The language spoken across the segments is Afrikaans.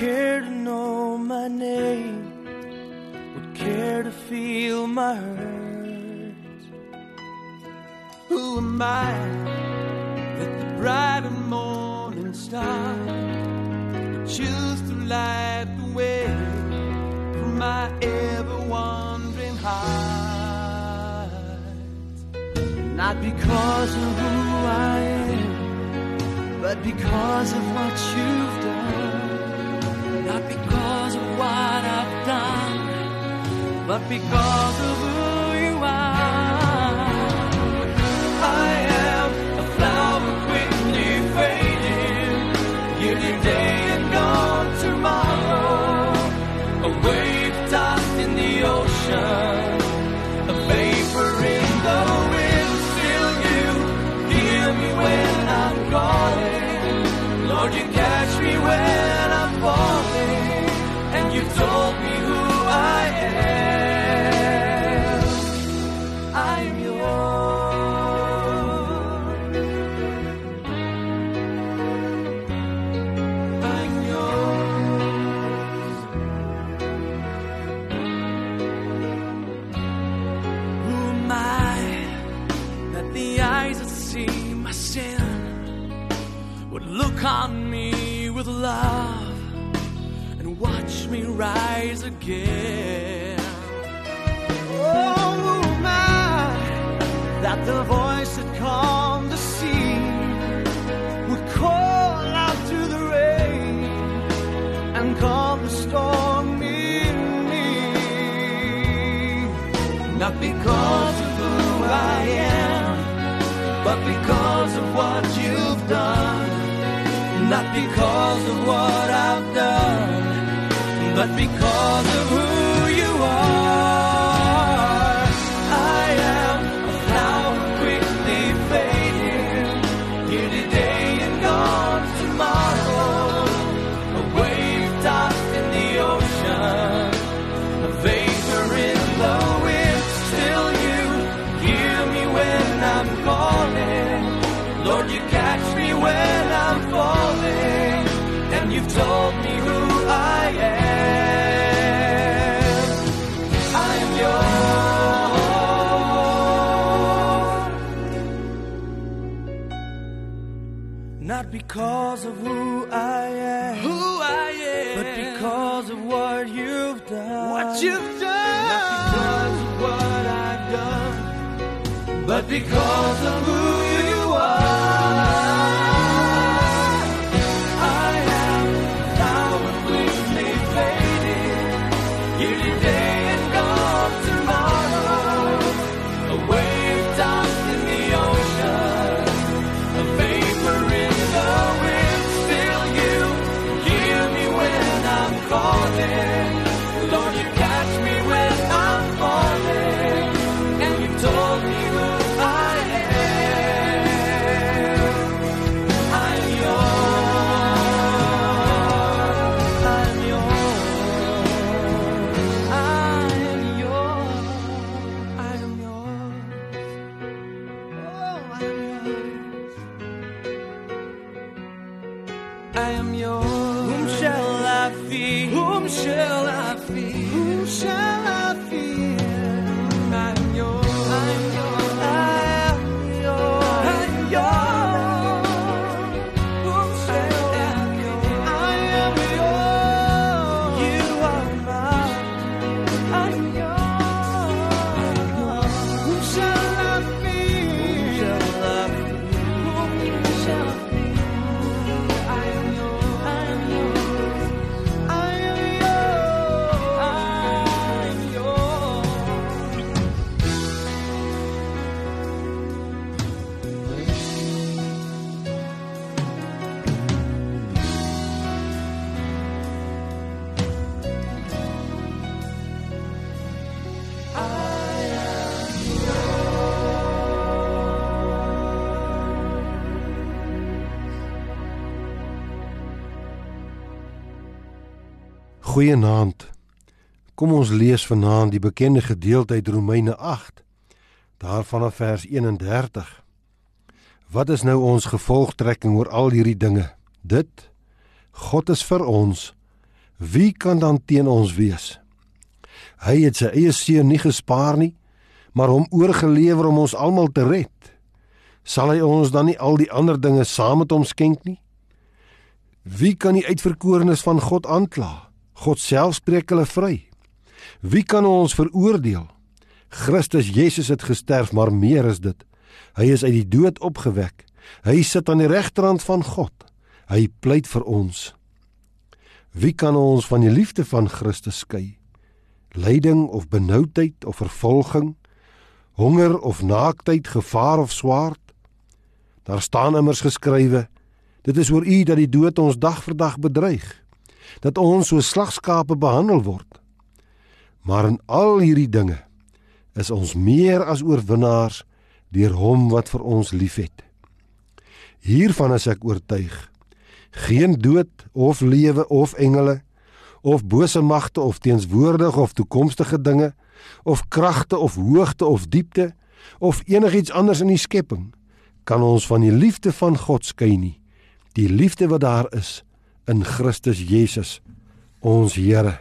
care to know my name, would care to feel my hurt? Who am I that the bright and morning star would choose to light the way for my ever wandering heart? Not because of who I am, but because of what you've what I've done, but because of again? Oh, who that the voice that calmed the sea would call out to the rain and calm the storm in me? Not because of who I am, but because of what you've done. Not because of what I've done, but because of who Not because of who I am, who I am, but because of what you've done. What you've done. Not because of what I've done, but because of who Goeienaand. Kom ons lees vanaand die bekende gedeelte uit Romeine 8, daarvan af vers 31. Wat is nou ons gevolgtrekking oor al hierdie dinge? Dit God is vir ons. Wie kan dan teen ons wees? Hy het sy eie seun nie gespaar nie, maar hom oorgelewer om ons almal te red. Sal hy ons dan nie al die ander dinge saam met hom skenk nie? Wie kan die uitverkorenes van God aankla? God self spreek hulle vry. Wie kan ons veroordeel? Christus Jesus het gesterf, maar meer is dit. Hy is uit die dood opgewek. Hy sit aan die regterhand van God. Hy pleit vir ons. Wie kan ons van die liefde van Christus skei? Lyding of benoudheid of vervolging, honger of naaktheid, gevaar of swaard? Daar staan immers geskrywe: Dit is oor U dat die dood ons dag vir dag bedreig, dat ons so slagskape behandel word. Maar in al hierdie dinge is ons meer as oorwinnaars deur hom wat vir ons liefhet. Hiervan is ek oortuig. Geen dood of lewe of engele of bose magte of teenswoordige of toekomstige dinge of kragte of hoogte of diepte of enigiets anders in die skepping kan ons van die liefde van God skei nie. Die liefde wat daar is in Christus Jesus ons Here.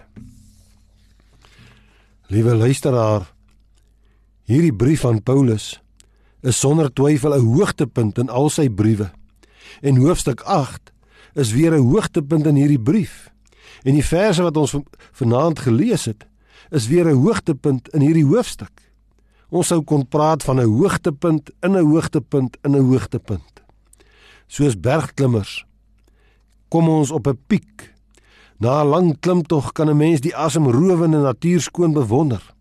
Liewe luisteraar, hierdie brief van Paulus is sonder twyfel 'n hoogtepunt in al sy briewe. En hoofstuk 8 is weer 'n hoogtepunt in hierdie brief. En die verse wat ons vanaand gelees het, is weer 'n hoogtepunt in hierdie hoofstuk. Ons sou kon praat van 'n hoogtepunt in 'n hoogtepunt in 'n hoogtepunt. Soos bergklimmers kom ons op 'n piek. Na 'n lang klimtog kan 'n mens die asemrowende natuur skoon bewonder.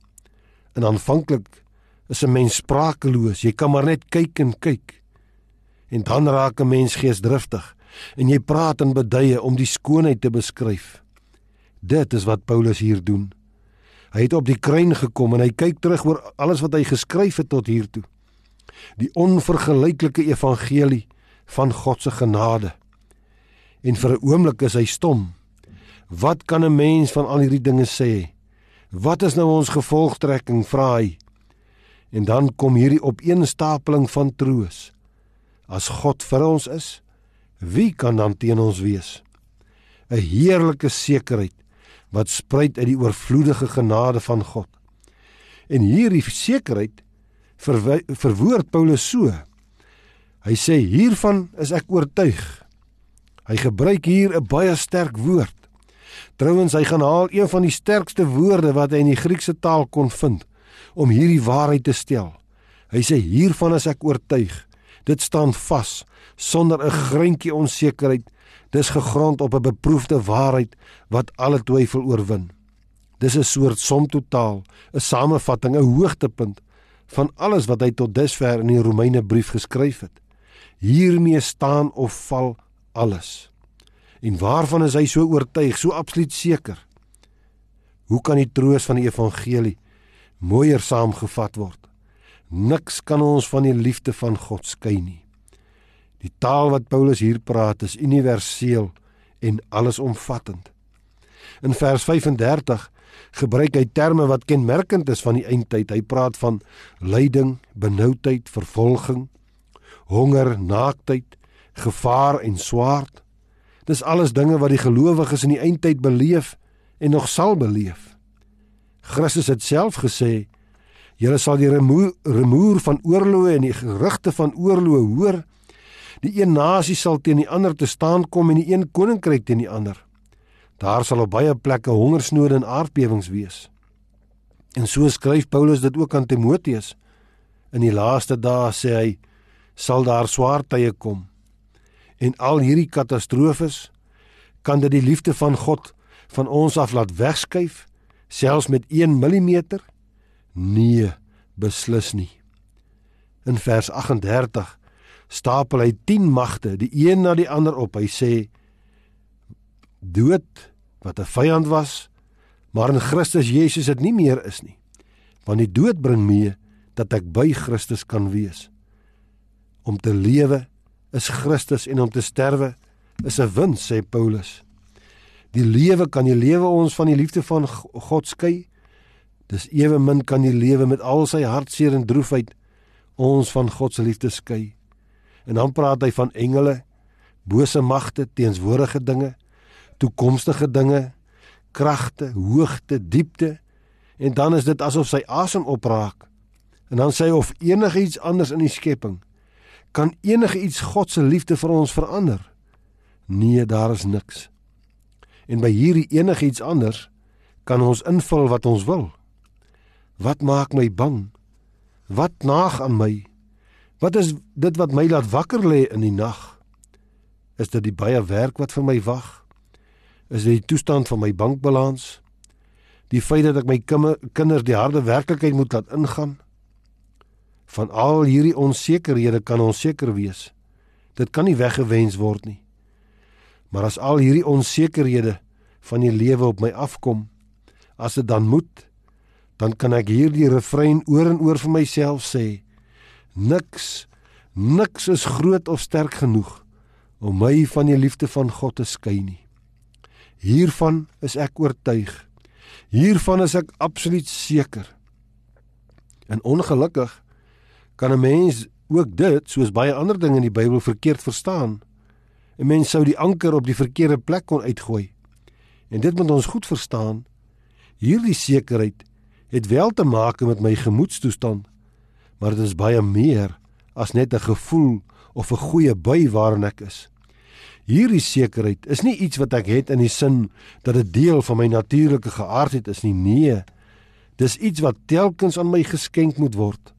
En aanvanklik is 'n mens sprakeloos. Jy kan maar net kyk en kyk. En dan raak 'n mens geesdriftig en jy praat in beduie om die skoonheid te beskryf. Dit is wat Paulus hier doen. Hy het op die kruin gekom en hy kyk terug oor alles wat hy geskryf het tot hier toe. Die onvergelyklike evangelie van God se genade. En vir 'n oomblik is hy stom. Wat kan 'n mens van al hierdie dinge sê? Wat is nou ons gevolgtrekking, vra hy. En dan kom hierdie opeenstapeling van troos. As God vir ons is, wie kan dan teen ons wees? 'n Heerlike sekerheid wat spruit uit die oorvloedige genade van God. En hierdie sekerheid verwoord Paulus so. Hy sê hiervan is ek oortuig. Hy gebruik hier 'n baie sterk woord. Trouwens hy gaan haal een van die sterkste woorde wat hy in die Griekse taal kon vind om hierdie waarheid te stel. Hy sê hiervan is ek oortuig. Dit staan vas sonder 'n greintjie onsekerheid. Dis gegrond op 'n beproefde waarheid wat alle twyfel oorwin. Dis 'n soort som totaal, 'n samevatting, 'n hoogtepunt van alles wat hy tot dusver in die Romeine brief geskryf het. Hiermee staan of val alles. En waarvan is hy so oortuig, so absoluut seker? Hoe kan die troos van die evangelie mooier saamgevat word? Niks kan ons van die liefde van God skei nie. Die taal wat Paulus hier praat is universeel en allesomvattend. In vers 35 gebruik hy terme wat kenmerkend is van die eindtyd. Hy praat van lyding, benoudheid, vervolging, honger, naaktheid, gevaar en swaard. Dis alles dinge wat die gelowiges in die eindtyd beleef en nog sal beleef. Christus het self gesê: "Julle sal die remoer, remoer van oorloë en die gerugte van oorloë hoor. Die een nasie sal teen die ander te staan kom en die een koninkryk teen die ander. Daar sal op baie plekke hongersnood en aardbewings wees." En so skryf Paulus dit ook aan Timoteus. In die laaste dae sê hy sal daar swaar tye kom. En al hierdie katastrofes kan dit die liefde van God van ons af laat wegskuif selfs met 1 mm? Nee, beslis nie. In vers 38 stapel hy 10 magte, die een na die ander op. Hy sê dood wat 'n vyand was, maar in Christus Jesus dit nie meer is nie. Want die dood bring mee dat ek by Christus kan wees. Om te lewe is Christus en om te sterwe is 'n wins, sê Paulus. Die lewe kan die lewe ons van die liefde van God skei. Dis ewe min kan die lewe met al sy hartseer en droefheid ons van God se liefde skei. En dan praat hy van engele, bose magte, teenswordige dinge, toekomstige dinge, kragte, hoogte, diepte. En dan is dit asof sy asem opraak. En dan sê hy of enigiets anders in die skepping kan enigiets God se liefde vir ons verander. Nee, daar is niks. En by hierdie enigiets anders kan ons invul wat ons wil. Wat maak my bang? Wat naag aan my? Wat is dit wat my laat wakker lê in die nag? Is dit die baie werk wat vir my wag? Is dit die toestand van my bankbalans? Die feit dat ek my kinders die harde werklikheid moet laat ingaan? Van al hierdie onsekerhede kan ons seker wees. Dit kan nie weggewens word nie. Maar as al hierdie onsekerhede van die lewe op my afkom, as dit dan moet, dan kan ek hierdie refrein oor en oor vir myself sê: Niks, niks is groot of sterk genoeg om my van die liefde van God te skei nie. Hiervan is ek oortuig. Hiervan is ek absoluut seker. En ongelukkig kan 'n mens ook dit, soos baie ander dinge in die Bybel verkeerd verstaan. 'n Mens sou die anker op die verkeerde plek kon uitgooi. En dit moet ons goed verstaan. Hierdie sekerheid het wel te maak met my gemoedstoestand, maar dit is baie meer as net 'n gevoel of 'n goeie bui waarin ek is. Hierdie sekerheid is nie iets wat ek het in die sin dat dit deel van my natuurlike geaardheid is nie. Nee. Dis iets wat telkens aan my geskenk moet word.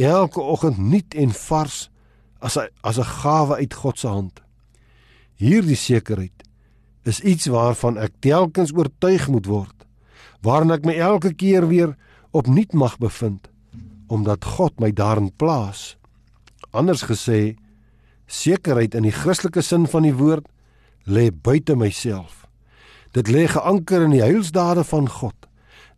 Elke oggend nuut en vars as 'n as 'n gawe uit God se hand. Hierdie sekerheid is iets waarvan ek telkens oortuig moet word, waarin ek my elke keer weer opnuut mag bevind, omdat God my daarin plaas. Anders gesê, sekerheid in die Christelike sin van die woord lê buite myself. Dit lê geanker in die heilsdade van God.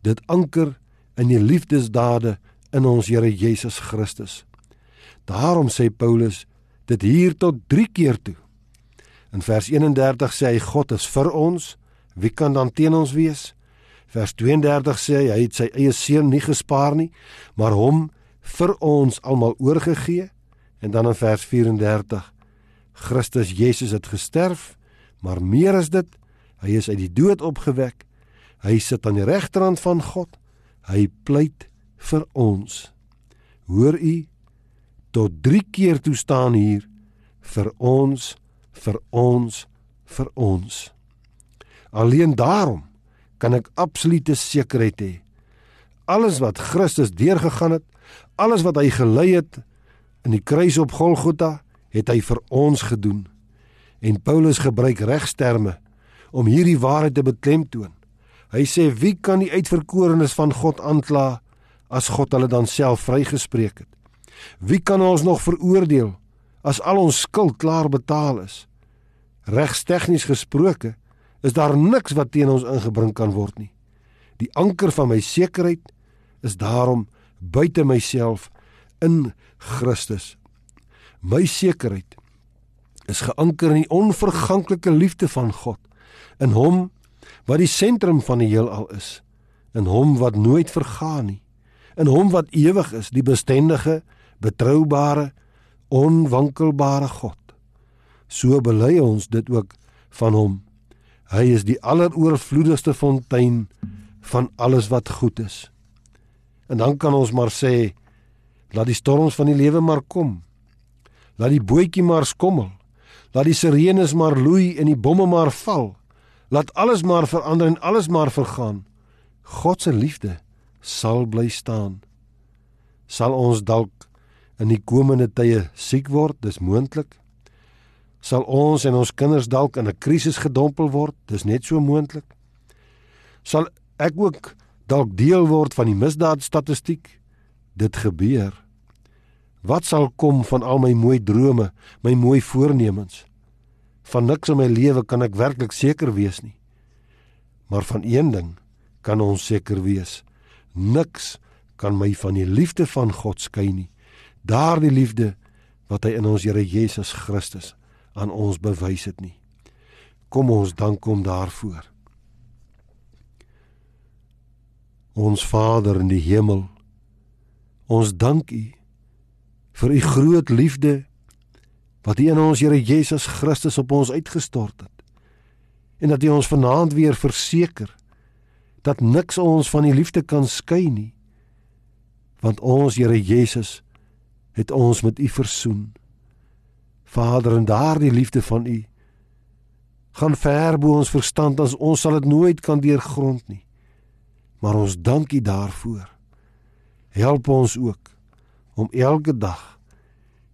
Dit anker in die liefdesdade in ons Here Jesus Christus. Daarom sê Paulus dit hier tot 3 keer toe. In vers 31 sê hy God is vir ons, wie kan dan teen ons wees? Vers 32 sê hy het sy eie seun nie gespaar nie, maar hom vir ons almal oorgegee. En dan in vers 34 Christus Jesus het gesterf, maar meer as dit, hy is uit die dood opgewek. Hy sit aan die regterhand van God. Hy pleit vir ons. Hoor u tot 3 keer toe staan hier vir ons vir ons vir ons. Alleen daarom kan ek absolute sekerheid hê. Alles wat Christus deurgegaan het, alles wat hy gelei het in die kruis op Golgotha, het hy vir ons gedoen. En Paulus gebruik regsterme om hierdie waarheid te beklemtoon. Hy sê wie kan die uitverkorenes van God aankla as God hulle dan self vrygespreek het? Wie kan ons nog veroordeel as al ons skuld klaar betaal is? Regstegnies gesproke is daar niks wat teen ons ingebring kan word nie. Die anker van my sekerheid is daarom buite myself in Christus. My sekerheid is geanker in die onverganklike liefde van God, in hom wat die sentrum van die heelal is, in hom wat nooit vergaan nie, in hom wat ewig is, die bestendige, betroubare, onwankelbare God so bely ons dit ook van hom. Hy is die alleroorvloedigste fontein van alles wat goed is. En dan kan ons maar sê laat die storms van die lewe maar kom. Laat die bootjie maar skommel. Laat die sirenes maar loei en die bomme maar val. Laat alles maar verander en alles maar vergaan. God se liefde sal bly staan. Sal ons dalk in die komende tye siek word, dis moontlik. Sal ons en ons kinders dalk in 'n krisis gedompel word, dis net so moontlik. Sal ek ook dalk deel word van die misdaadstatistiek? Dit gebeur. Wat sal kom van al my mooi drome, my mooi voornemens? Van niks in my lewe kan ek werklik seker wees nie. Maar van een ding kan ons seker wees. Niks kan my van die liefde van God skei nie. Daardie liefde wat hy in ons Here Jesus Christus aan ons bewys het nie. Kom ons dank hom daarvoor. Ons Vader in die hemel, ons dank U vir u groot liefde wat u in ons Here Jesus Christus op ons uitgestort het. En dat u ons vanaand weer verseker dat niks ons van die liefde kan skei nie. Want ons Here Jesus het ons met u versoen. Vader, en daardie liefde van u gaan ver bo ons verstand as ons sal dit nooit kan deurgrond nie. Maar ons dank u daarvoor. Help ons ook om elke dag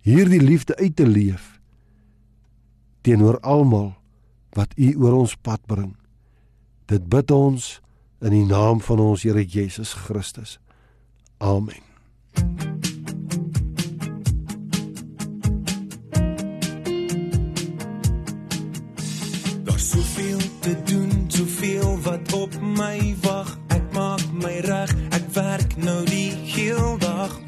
hierdie liefde uit te leef teenoor almal wat u oor ons pad bring. Dit bid ons in die naam van ons Here Jesus Christus. Amen. Daar's soveel te doen, soveel wat op my wag. Ek maak my reg, ek werk nou die heel dag